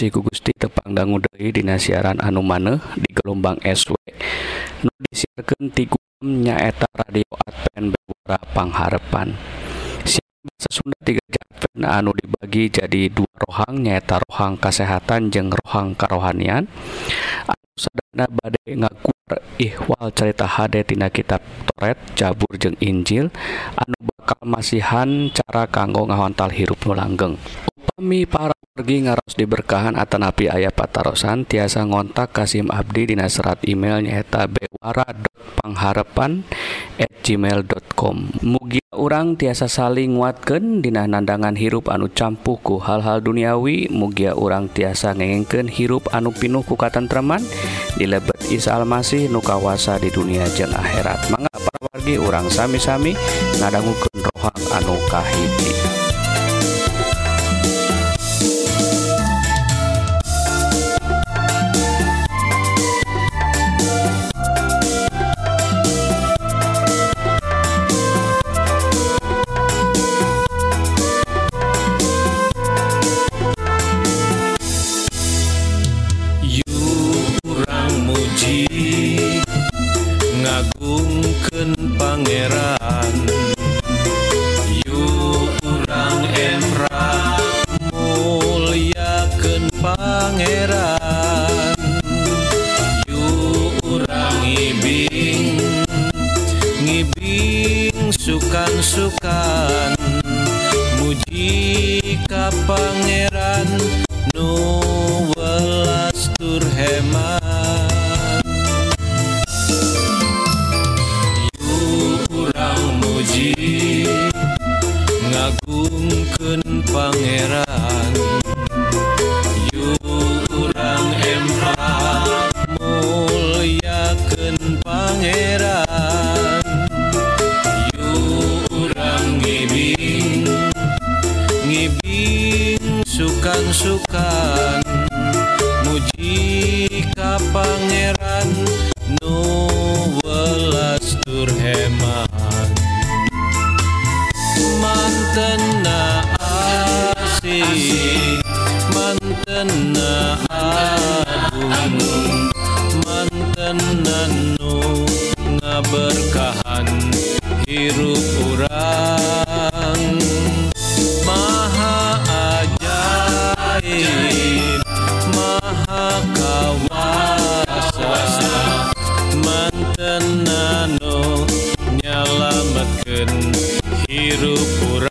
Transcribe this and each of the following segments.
siku Gusti tepangdanggu Dei Dina siaran anu maneh di gelombang SW nu disiarkan ti Gugem nyaeta radio Advent Bewara Pangharepan. Siaran bahasa Sunda tiga Advent anu dibagi jadi dua rohang nyaeta rohang kesehatan jeng rohang karohanian. Anu sadana badai ngaguar ihwal cerita hade tina kitab Toret Jabur jeng Injil anu bakal masihan cara kanggo ngahontal hirup nu langgeng. Upami para Pergi ngaros diberkahan atanapi ayah patarosan tiasa ngontak Kasim Abdi dina serat email nyaeta bewara.pangharepan at gmail.com Mugi urang tiasa saling nguatkeun dina nandangan hirup anu campuku hal-hal duniawi Mugia urang tiasa ngengengkeun hirup anu pinuh ku katentreman di lebet Isa Almasih nu kawasa di dunia jeung akhirat. Mangga para wargi urang sami-sami ngadangukeun rohang anu kahiji. pangeran. Yurang urang ngibing Ngibing sukan-sukan. Muji ka pangeran. Asih mantena agung mantena nu ngaberkahan hirup urang maha ajaib maha kawasa mantenano nyalametkeun hirup urang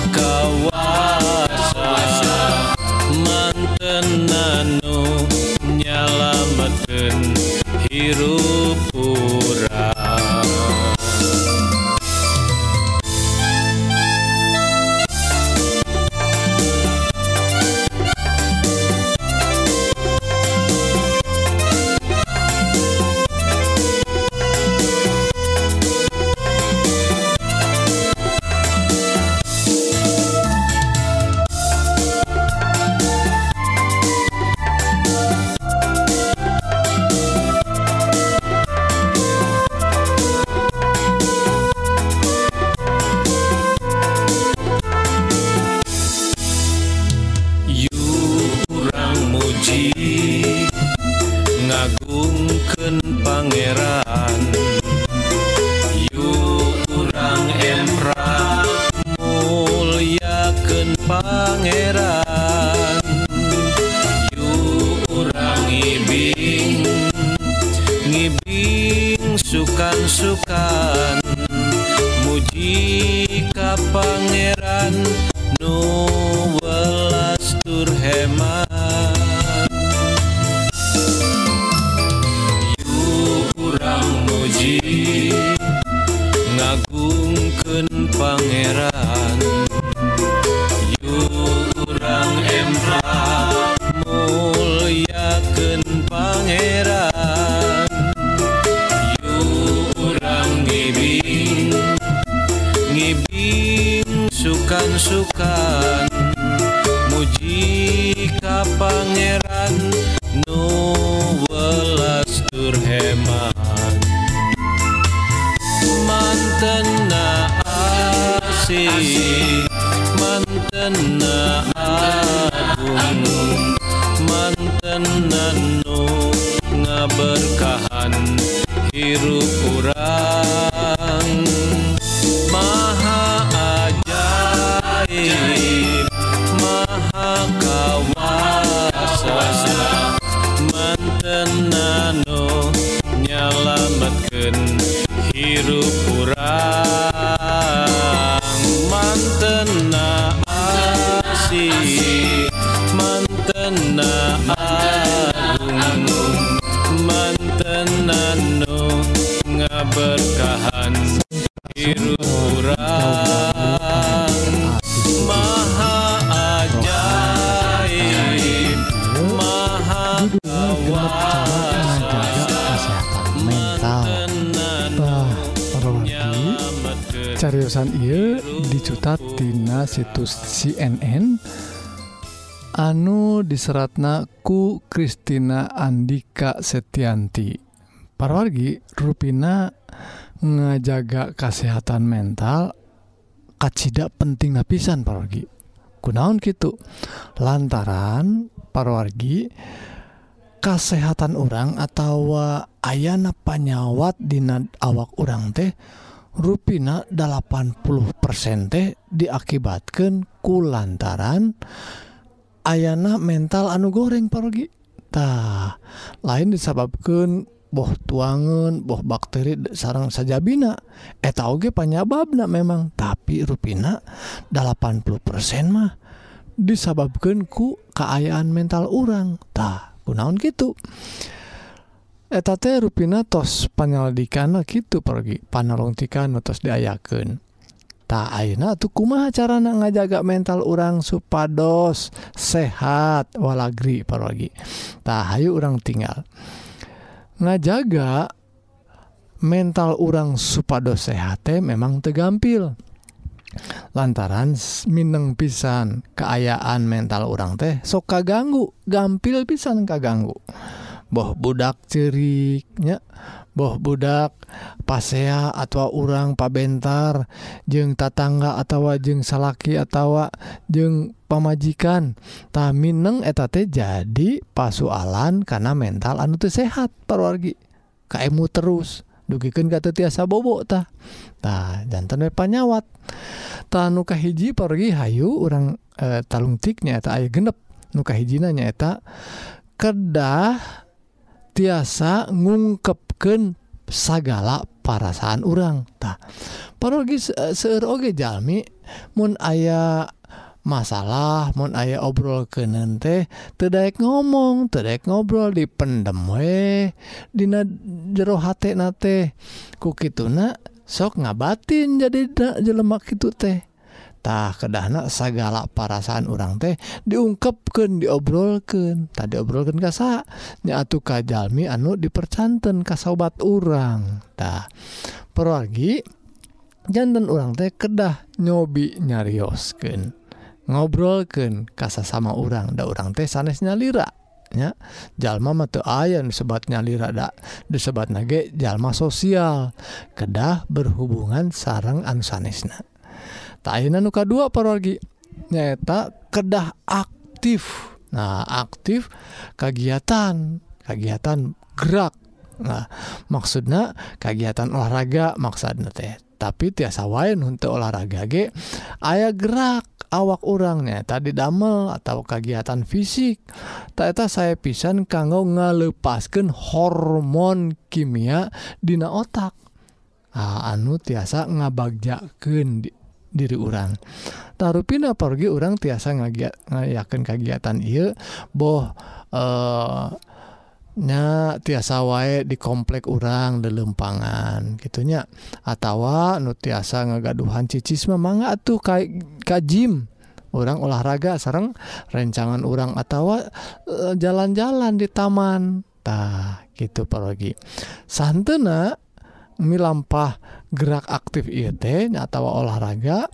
walk away. pangeran nu welas tur heman manten na asih manten na agung. Manten na nu ngaberkahan hirup ura cariusan ieu dicutat tina situs CNN anu diseratna ku Kristina Andika Setianti. Para wargi rupina ngajaga kesehatan mental kacida penting lapisan para wargi. Kunaon gitu lantaran para wargi kesehatan orang atau ayana panyawat dina awak orang teh ruina 80% teh diakibatkan ku lantaran ayana mental anu goreng pergitah lain disababkan boh tuangan boh bakteri sarang sajabina. Eh, Eta oge panyababna memang tapi ruina 80% mah disababkan ku keayaan mental orangtah kunaon gitu ya etate rupina tos penyelidikan gitu pergi panolongtikan tos diayaken tak Aina tuh kuma carana ngajaga mental orang supados sehat walagri pergi. Tahayu orang tinggal. Ngajaga mental orang supados sehat memang tegampil. Lantaran Mineng pisan keayaan mental orang teh sok kaganggu gampil pisan kaganggu. boh budak ceriknya boh budak pasea atau urang pabentar jeng tatangga atau jeng salaki atau jeng pemajikan eta etate jadi pasualan karena mental anu tuh sehat perwargi kamu terus dugikan kata tiasa bobotah nah jantan panyawat. Tanuka hiji pergi Hayu orang e, eh, talungtiknya tak genep. Nuka hijinanyaeta kedah tiasa ngungkepken sagala parasaan urangtah parologis eh, seueur oge Jami Mu aya masalah mau aya obrol ke nente daek ngomong tedek ngobrol di pendem we Dina jero hatena nate ku kituna sok ngabatin jadi jelemak itu teh. tah kedahna segala perasaan orang teh diungkapkan diobrolken tadi obrolkan kasa nyatu Kajalmi anu dipercanten kasobat orangtah pergi jantan orang teh kedah nyobi nyariosken ngobrolken kasa sama orang da orang teh sanesnya nyalira nya. Jalma mate aya sebatnya lirada disebat nage jalma sosial. Kedah berhubungan sarang ansanesna Tahinan nuka dua parorgi nyata kedah aktif. Nah aktif kegiatan kegiatan gerak. Nah maksudnya kegiatan olahraga maksudnya teh. Tapi tiasa wain untuk olahraga ge ayah gerak awak orangnya tadi damel atau kegiatan fisik. Ternyata saya pisan kanggo ngalepaskan hormon kimia dina otak. Nah, anu tiasa ngabagjakeun di diri urang. Taruh pindah pergi orang tiasa ngagiat yakin kegiatan I boh eh, nya tiasa wae di komplek urang de lempangan gitunya atautawa nu tiasa ngagaduhan cicisme manga tuh kayak kajim orang olahraga sarang rencangan urang atautawa eh, jalan-jalan di tamantah gitu pergi. Santana milampah gerak aktif IT nyatawa olahraga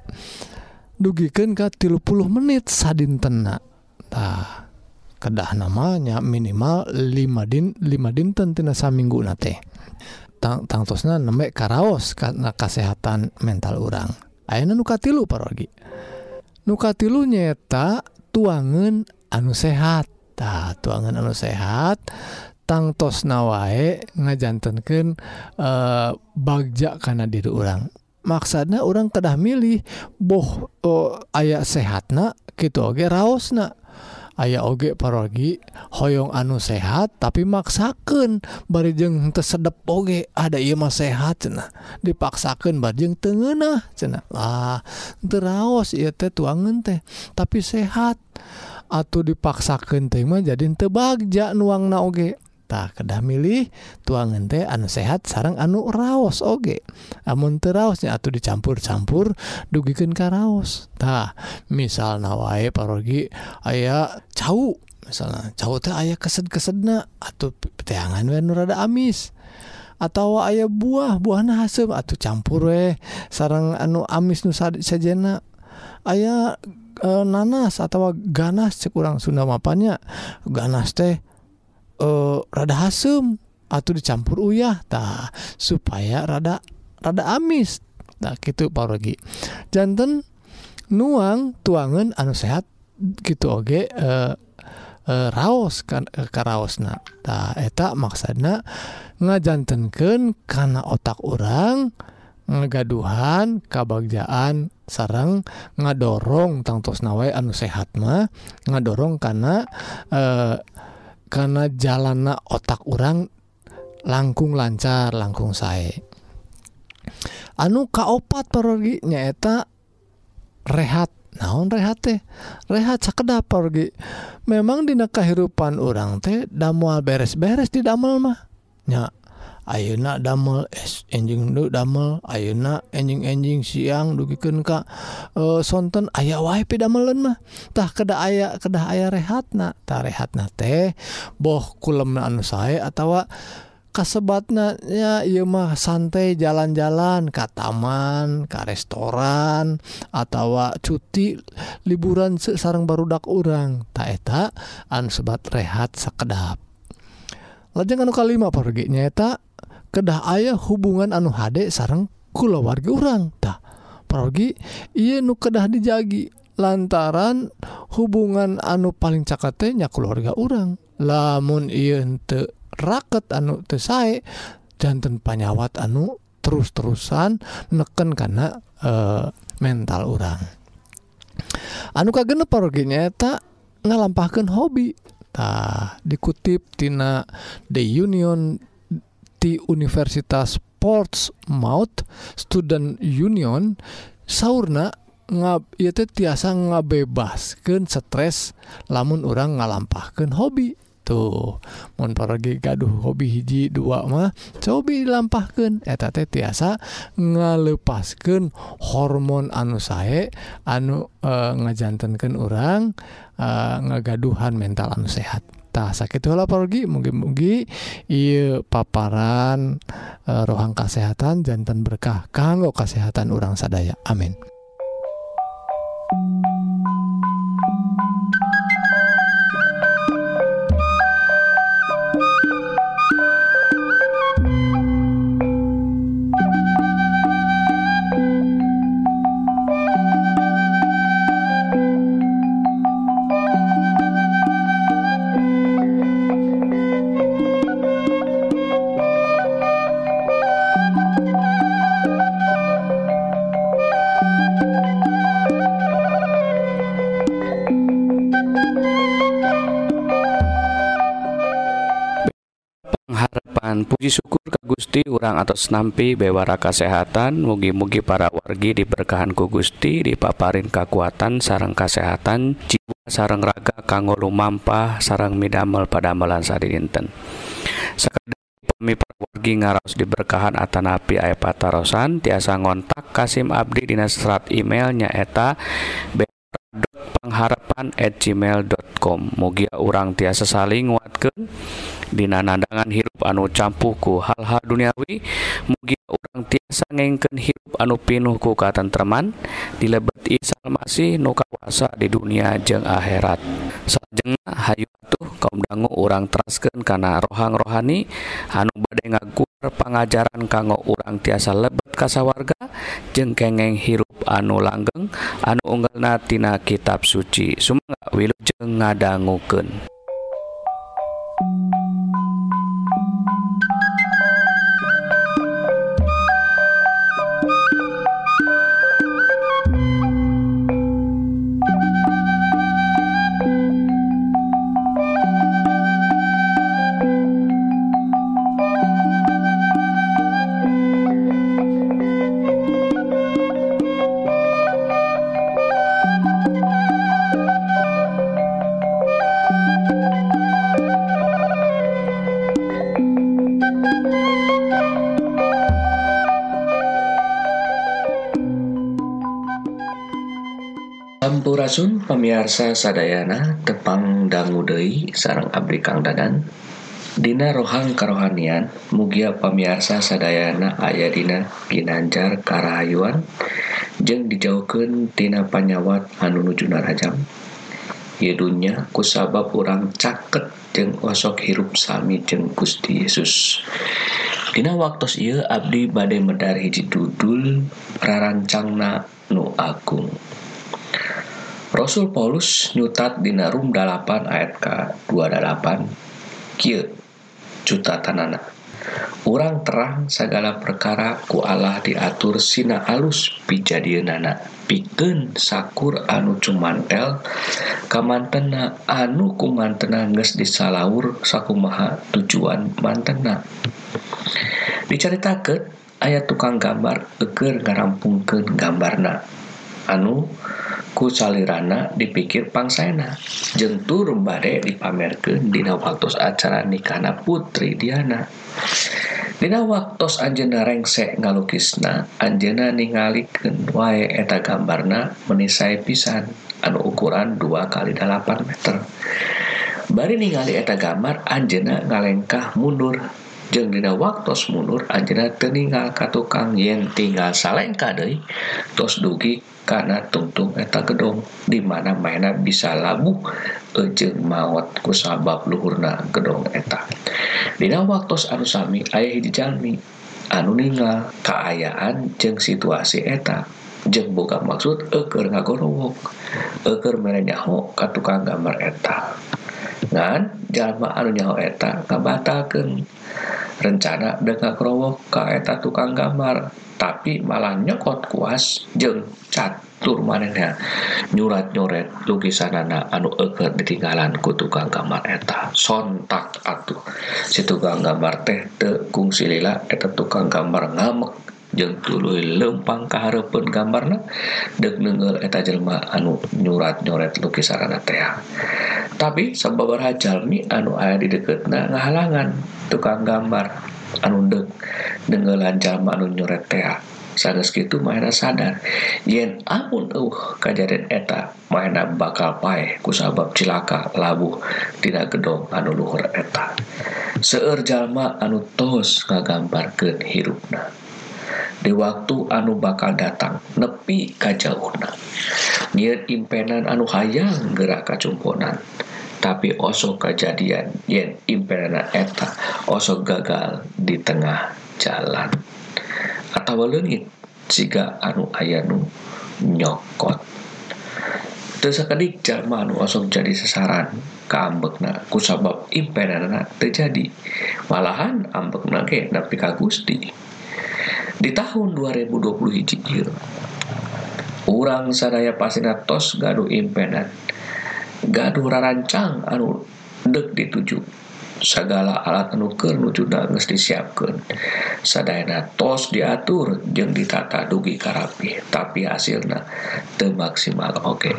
dugikan ke tilupuluh menit sadintena. Tah kedah namanya minimal 5 din 5 dinten tina saminggu nate tang tangtosna nembe karaos karena kesehatan mental orang ayana nuka tilu parogi. Nuka tilu nyeta tuangan anu sehat. Tah tuangan anu sehat tangtos wae ngajantankan uh, eh, bagja karena diri orang maksana orang kedah milih boh eh, aya ayaah sehatna gitu oge raosna. Aya oge parogi hoyong anu sehat tapi maksaken barijeng tersedep oge ada imah sehat cena dipaksakan bajeng tengenah cena ah teraos ia teh tuangan teh tapi sehat. Atau dipaksakan tema jadi tebagja nuang naoge kedah milih tuangan teh anu sehat sarang anu raos oge. Amun teraosnya atau dicampur-campur dugikan karaostah misal nawae parogi aya cauh misalnya cau teh ayah kesed-kesedna atau peteangan we rada amis. Atau ayah buah buah nasem atau campur weh sarang anu amis nu sajena. Ayah e, nanas atau ganas cekurang Sunda mapanya. Ganas teh uh, rada hasem. Atau dicampur uyah tah supaya rada rada amis. Nah gitu parogi jantan nuang tuangan anu sehat gitu oge uh, uh, raos kan uh, karaos na tah eta maksana ngajantenkeun karena otak orang ngegaduhan kabagjaan sarang ngadorong tangtos nawai anu sehat mah ngadorong karena eh karena jalana otak orang langkung lancar langkung saya anu kaopat pergi nyaeta rehat. Naon rehat teh? Rehat sakedap pergi memang dina kehidupan orang teh damual beres-beres di damel mah. Nya. ayeuna damel es enjing damel ayeuna enjing-enjing siang dugikeun Ka e, sonten aya wae waP damelan mahtah kedah aya kedah aya rehatna tah rehatna teh boh kulem anu sae atawa kasebatna ya ieu mah santai jalan-jalan ka taman ka restoran atawa cuti liburan sareng barudak urang. Tah eta anu sebat rehat sakedap. Lajeng anu kalima pergi nyata kedah ayah hubungan anu HD sarang kulawarga orangtah pergi ia nu kedah dijagi lantaran hubungan anu paling cakatnya keluarga orang lamun te raket anu tesai jantan panyawat anu terus-terusan neken karena e, eh, mental orang anu kagene perginya tak ngalampahkan hobi. Tah dikutip tina The Union di Universitas Portsmouth Student Union sauna ieu itu tiasa ngabebaskeun stres lamun orang ngalampahkan hobi. Tuh mun pergi gaduh hobi hiji dua mah coba dilampahkan eta teh tiasa ngalepaskan hormon anu sae anu eh, ngajantenkeun ngejantankan orang e, eh, ngegaduhan mental anu sehat. tah sakit lah pergi mungkin-mugi I paparan eh, rohang kesehatan jantan berkah kanggo kesehatan orang sadaya. Amin. Nuhun puji syukur ke Gusti urang atas nampi bewara kesehatan mugi-mugi para wargi diberkahan ku Gusti dipaparin kekuatan sarang kesehatan jiwa sarang raga kanggo lumampah sarang midamel pada amalan sadinten. Sekadar pami para wargi ngaros diberkahan atanapi aya patarosan. Tiasa ngontak Kasim Abdi dina serat emailnya eta pengharapan at gmail.com mugia urang tiasa saling nguatkan Dina nandangan hirup anu campuhku hal-hal duniawi mugi orang tiasa ngengken hirup anu pinuhku katentreman dilebet Isalmasih nukawasa di dunia jeung akhirat. Sajeng Hayu tuh kaum dangu orang terasken karena rohang rohani anu badai ngaguar pengajaran kanggo urang tiasa lebet kasawarga jeng kengeng hirup anu langgeng anu unggalnatina kitab suci. Sumangga wilujeng ngadangukeun Hampurasun pemirsa sadayana tepang dangu deui sareng abdi Kang Dadan. Dina rohang karohanian mugia pemirsa sadayana aya dina ginanjar karahayuan jeung dijauhkeun tina panyawat anu nuju narajam. Ieu dunya kusabab urang caket jeung osok hirup sami jeung Gusti Yesus. Dina waktu ieu abdi bade medar hiji dudul rarancangna nu agung. Rasul Paulus nyutat dinarum dalapan ayat ka 28 kieu cutatanana. Orang terang segala perkara ku Allah diatur sina alus pijadianana piken sakur anu cumantel kamantena anu kumantena geus disalaur sakumaha tujuan mantena. Diceritakan ayat tukang gambar eger ngarampungkeun gambarna. Anu kusalirana dipikir pangsana jentur bade dipamerkeun Dina waktu acara nikahna Putri Diana. Dina waktu Anjena rengsek ngalukisna Anjena ningalikeun. Wae eta gambarna menisai pisan anu ukuran 2 kali 8 meter. Bari ningali eta gambar Anjena ngalengkah mundur. jeung dina waktutos mundur anjena teningal ka tukang yen tinggal saleng kadei tos dugi karena tungtung eta gedong dimana mainna bisa labuh ejeng mawat ku sabab luhurna gedong eta. Dina waktutos anusami ayah dijalmi anu ninggal keayaan jeng situasi eta. Jeng bukan maksud eker ngagorowok eker merenyaho ka tukang gambar eta. ngan jalma anu nyaho eta. Kabatalkeun rencana deka krowok ka eta tukang gambar. Tapi malah nyokot kuas jeng catur manehna. Nyurat nyoret lukisanana anu eger ditinggalan ku tukang gambar eta. Sontak atuh. Si tukang gambar teh te kungsi lila eta tukang gambar ngamek. tulu lempang keharapun gambarna deg nengel eta jelma anu nyurat nyoret lukisan teh. Tapi sababaraha jalmi anu aya di deketna ngahalangan tukang gambar anu dek dengelan jalma anu nyoret teh. Sanes gitu mana sadar yen amun uh kajadian eta mana bakal pae kusabab cilaka labuh tina gedong anu luhur eta. Seueur jalma anu tos ngagambarkeun hirupna. Di waktu anu bakal datang nepi kajauhna Niat impenan anu hayang gerak kacumponan tapi osok kejadian yen impenan eta osok gagal di tengah jalan. Atau leungit jika anu ayanu nyokot. Tesakedik jalma anu osok jadi sasaran kaambekna kusabab impenanna terjadi malahan ambekna ge nepi ka Gusti di tahun 2020 hiji ieu urang sadaya pasina tos gaduh impenan. Gaduh rarancang anu dek dituju. Segala alat anuker nujuda geus disiapkeun. Sadayana tos diatur jeung ditata dugi karapi tapi hasilna teu maksimal. Oke. Okay.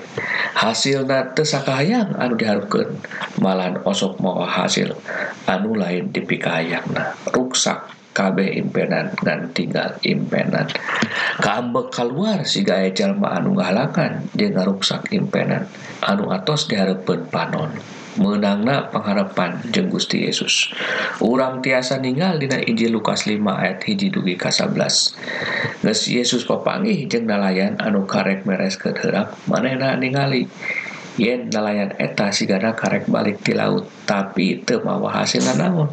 hasilna teu sakahayang anu diharupkeun malan osok mawa hasil anu lain dipikahayangna. Ruksak. KB impenan dan tinggal impenan. Kaambek keluar si gaya jalma anu ngahalangan jeung ngaruksak impenan. Anu atos diharapkan panon. Menangna pengharapan jeng Gusti Yesus. Urang tiasa ninggal dina Injil Lukas 5 ayat hiji dugi ka 11 Yesus papanggih jeung nalayan anu karek meres keherak manehna ningali. yen nelayan eta sigana karek balik di laut tapi itu mawa hasilna naon.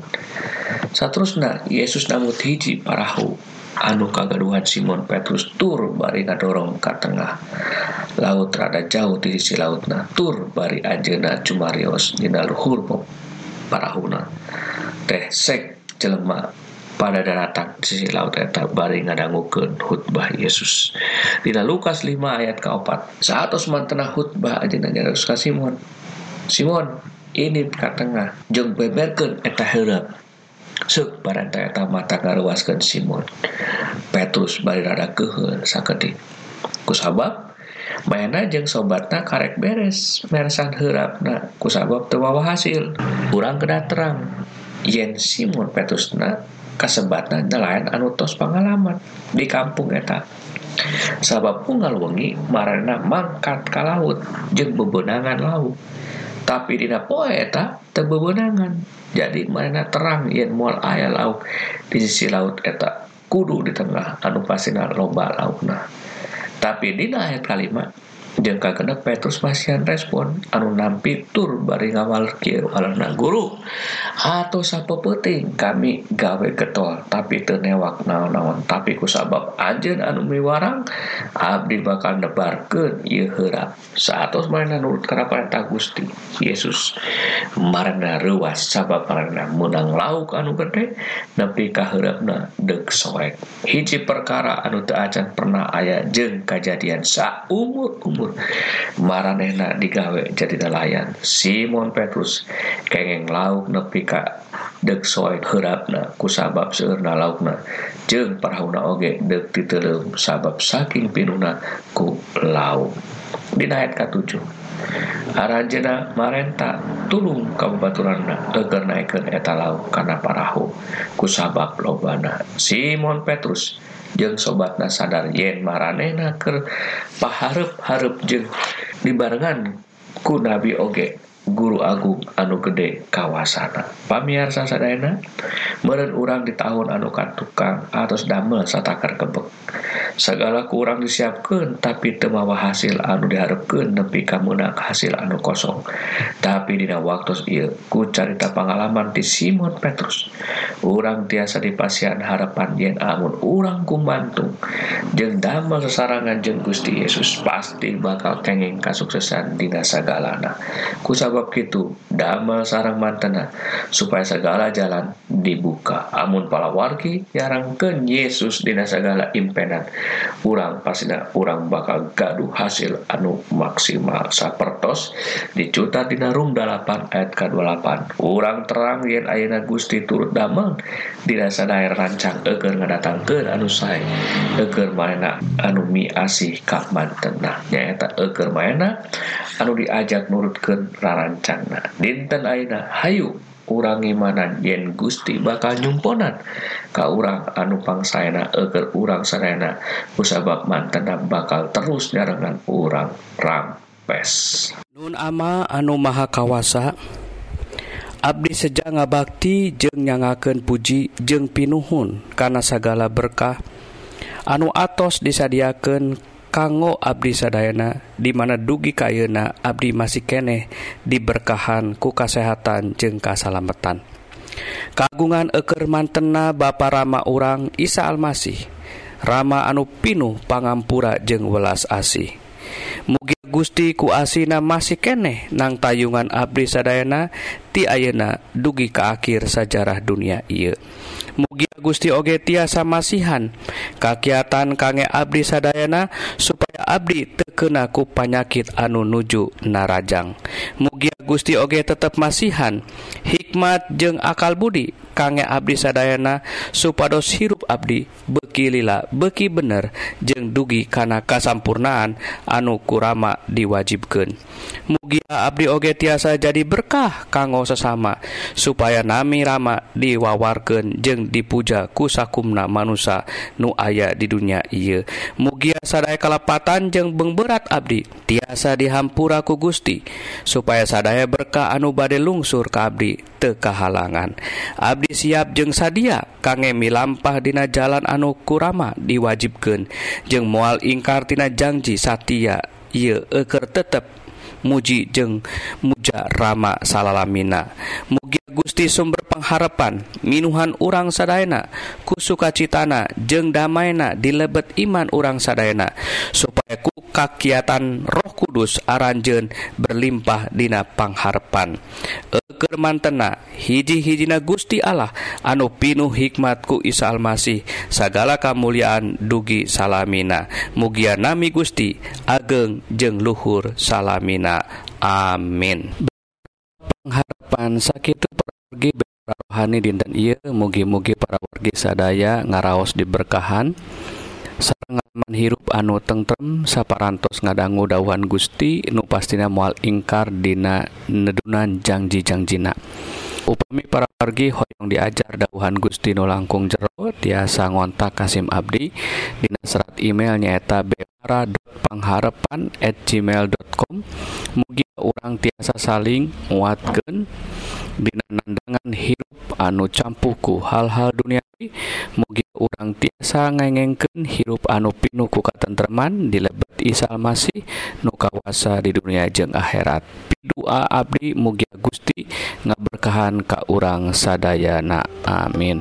Satrusna Yesus namut hiji parahu anu kagaduhan Simon Petrus tur bari ngadorong ka tengah. Laut rada jauh di sisi lautna tur bari ajena cumarios dina luhur parahuna teh sek jelema data sisi lauteta baring ngadangguken khutbah Yesus. Tidak Lukas 5 ayat keopat saat Osman tenah khutbah aja nanya ka Simon Simon ini ka tengah jeng beberkan eta herep sub baranta eta mata ngaruaskan Simon. Petrus bari rada kehel sakedik kusabab Mayana jeng sobatna karek beres mersan herapna kusabab tewawa hasil. Kurang kena terang. Yen Simon Petrusna kasebatan nelayan anutos pengalaman di kampung eta. Sabab unggal wengi marana mangkat ka laut jeung bebenangan laut. Tapi dina poe eta teu bebenangan jadi mana terang yen moal aya laut di sisi laut eta kudu di tengah anu pasina loba lautna tapi dina ayat kalimat jengka kena Petrus pasian respon. Anu nampi tur bari ngawal kieu alana guru. Atau sapa penting kami gawe getol tapi tenewak naon-naon. Tapi kusabab anjeun anu miwarang abdi bakal nebarkeun ieu heura saatos mana nurut kana perintah Gusti Yesus. Marana reuas sabab marana menang lauk anu gede nepi ka heureup deg soek. Hiji perkara anu teu acan pernah aya jeung kajadian sa umur umur nyebut maranehna digawe jadi nelayan. Simon Petrus kengeng lauk nepi ka dek soe herapna kusabab seurna laukna. Jeng parahuna oge dek titelum sabab saking pinuna ku lauk. Dina ayat ke-7 Arajena marenta tulung kabaturanna eger naikkeun eta lauk kana parahu kusabab lobana. Simon Petrus jeng sobat nasadar yen maranehna ker paharep-harep jeng dibarengan ku nabi oge. Guru Agung anu gede kawasana. Pamiarsa sadana meren urang di tahun anukan tukang atas damel satakar kebek. Segala kurang disiapkan tapi temawa hasil anu diharapkan nepi kamunak hasil anu kosong. Tapi dina waktu il ku carita pengalaman di Simon Petrus. Orang tiasa dipasian harapan yen amun orang kumantung. Jeng damel sesarangan jeng Gusti Yesus pasti bakal kenging kasuksesan dina sagalana. Ku Sabab kitu damel sarang mantena supaya segala jalan dibuka. Amun palawargi nyarangkan Yesus dina segala impenan. Kurang pasina kurang bakal gaduh hasil anu maksimal. Sapertos dicuta dina rum 8 ayat ke-28 kurang terang yen ayeuna Gusti turut damel dina sadaya rancang eger ngadatangkeun anu sae. Eger mana anu miasih ka mantena. Nyaeta eger mana anu diajak nurutkeun rara rancana dinten Aina Hayu imanan yen Gusti bakal nyumponan. Ka urang anupang sayana eger urang Serena usabab mantenam bakal terus nyarengan urang rampes. Nun ama anu maha kawasa Abdi seja ngabakti jeng nyangaken puji jeng pinuhun karena segala berkah. Anu atos disadiakeun kanggo Abdi Sadayana dimana dugi kayuna Abdi masih keneh diberkahan ku kasehatan jeung kasalametan kagungan eker mantena ba Rama urang Isa Almasih Rama anu Pinuh pangampura jeung welas asih. Mugi Gusti ku asina masih keneh nang tayungan Abdi Sadayana ti ayeuna dugi ka akhir sajarah dunia ieu. Mugia Gusti oge tiasa masihan kakiatan kange Abdi Sadayana supaya Abdi tekenaku panyakit anu nuju narajang. Mugia Gusti Oge tetap masihan. Hikmat jeung akal Budi kangge Abdi Sadayana supados hirup Abdi beki lila beki bener jeung dugi kana kasampurnaan anu kurama diwajibkan mugia Abdi Oge tiasa jadi berkah kanggo sesama supaya nami Rama diwawarkeun jeung dipuja kusakumna manusia nu aya di dunia ia mugia sadaya kalapat kekuatan jeung bengberat Abdi. Tiasa dihampuraku Gusti supaya sadaya berkah anu bade lungsur ke Abdi tekahalangan Abdi siap jeung sadia kangemi lampah dina jalan anu kurama diwajibkan jeung mual ingkartina janji satia ieu eker tetep muji jeung muja rama salalamina. Mugi Gusti sumber pengharapan minuhan urang sadayana ku sukacitana jeung damaina dilebet iman urang sadayana supaya ku kakiatan roh Kudus Aranjen berlimpah dina pangharpan. Ekermantena hiji-hijina Gusti Allah anu pinuh hikmatku Isa Almasih segala kemuliaan dugi salamina. Mugia nami Gusti ageng jeng luhur salamina. Amin. Pengharapan sakit pergi rohani dinten iya mugi-mugi para wargi sadaya ngaraos diberkahan. Serang manhirup anu tentrem saparantos ngadanggu dauhan Gusti nu pastina mual ingkar dina nedunan janji-janjina upami para wargi hoyong diajar dauhan Gusti nu langkung jero tiasa ngontak Kasim Abdi dina serat email nyaeta bewara.pangharapan at gmail.com mugi orang tiasa saling nguatkeun dina nandangan hirup anu campuhku hal-hal duniawi mugi urang tiasa ngengengken hirup anu pinuh ku katentreman di lebet Isal Masih nukawasa di dunia jeung akhirat. Doa Abdi mugia Gusti ngaberkahan ka urang sadayana. Amin.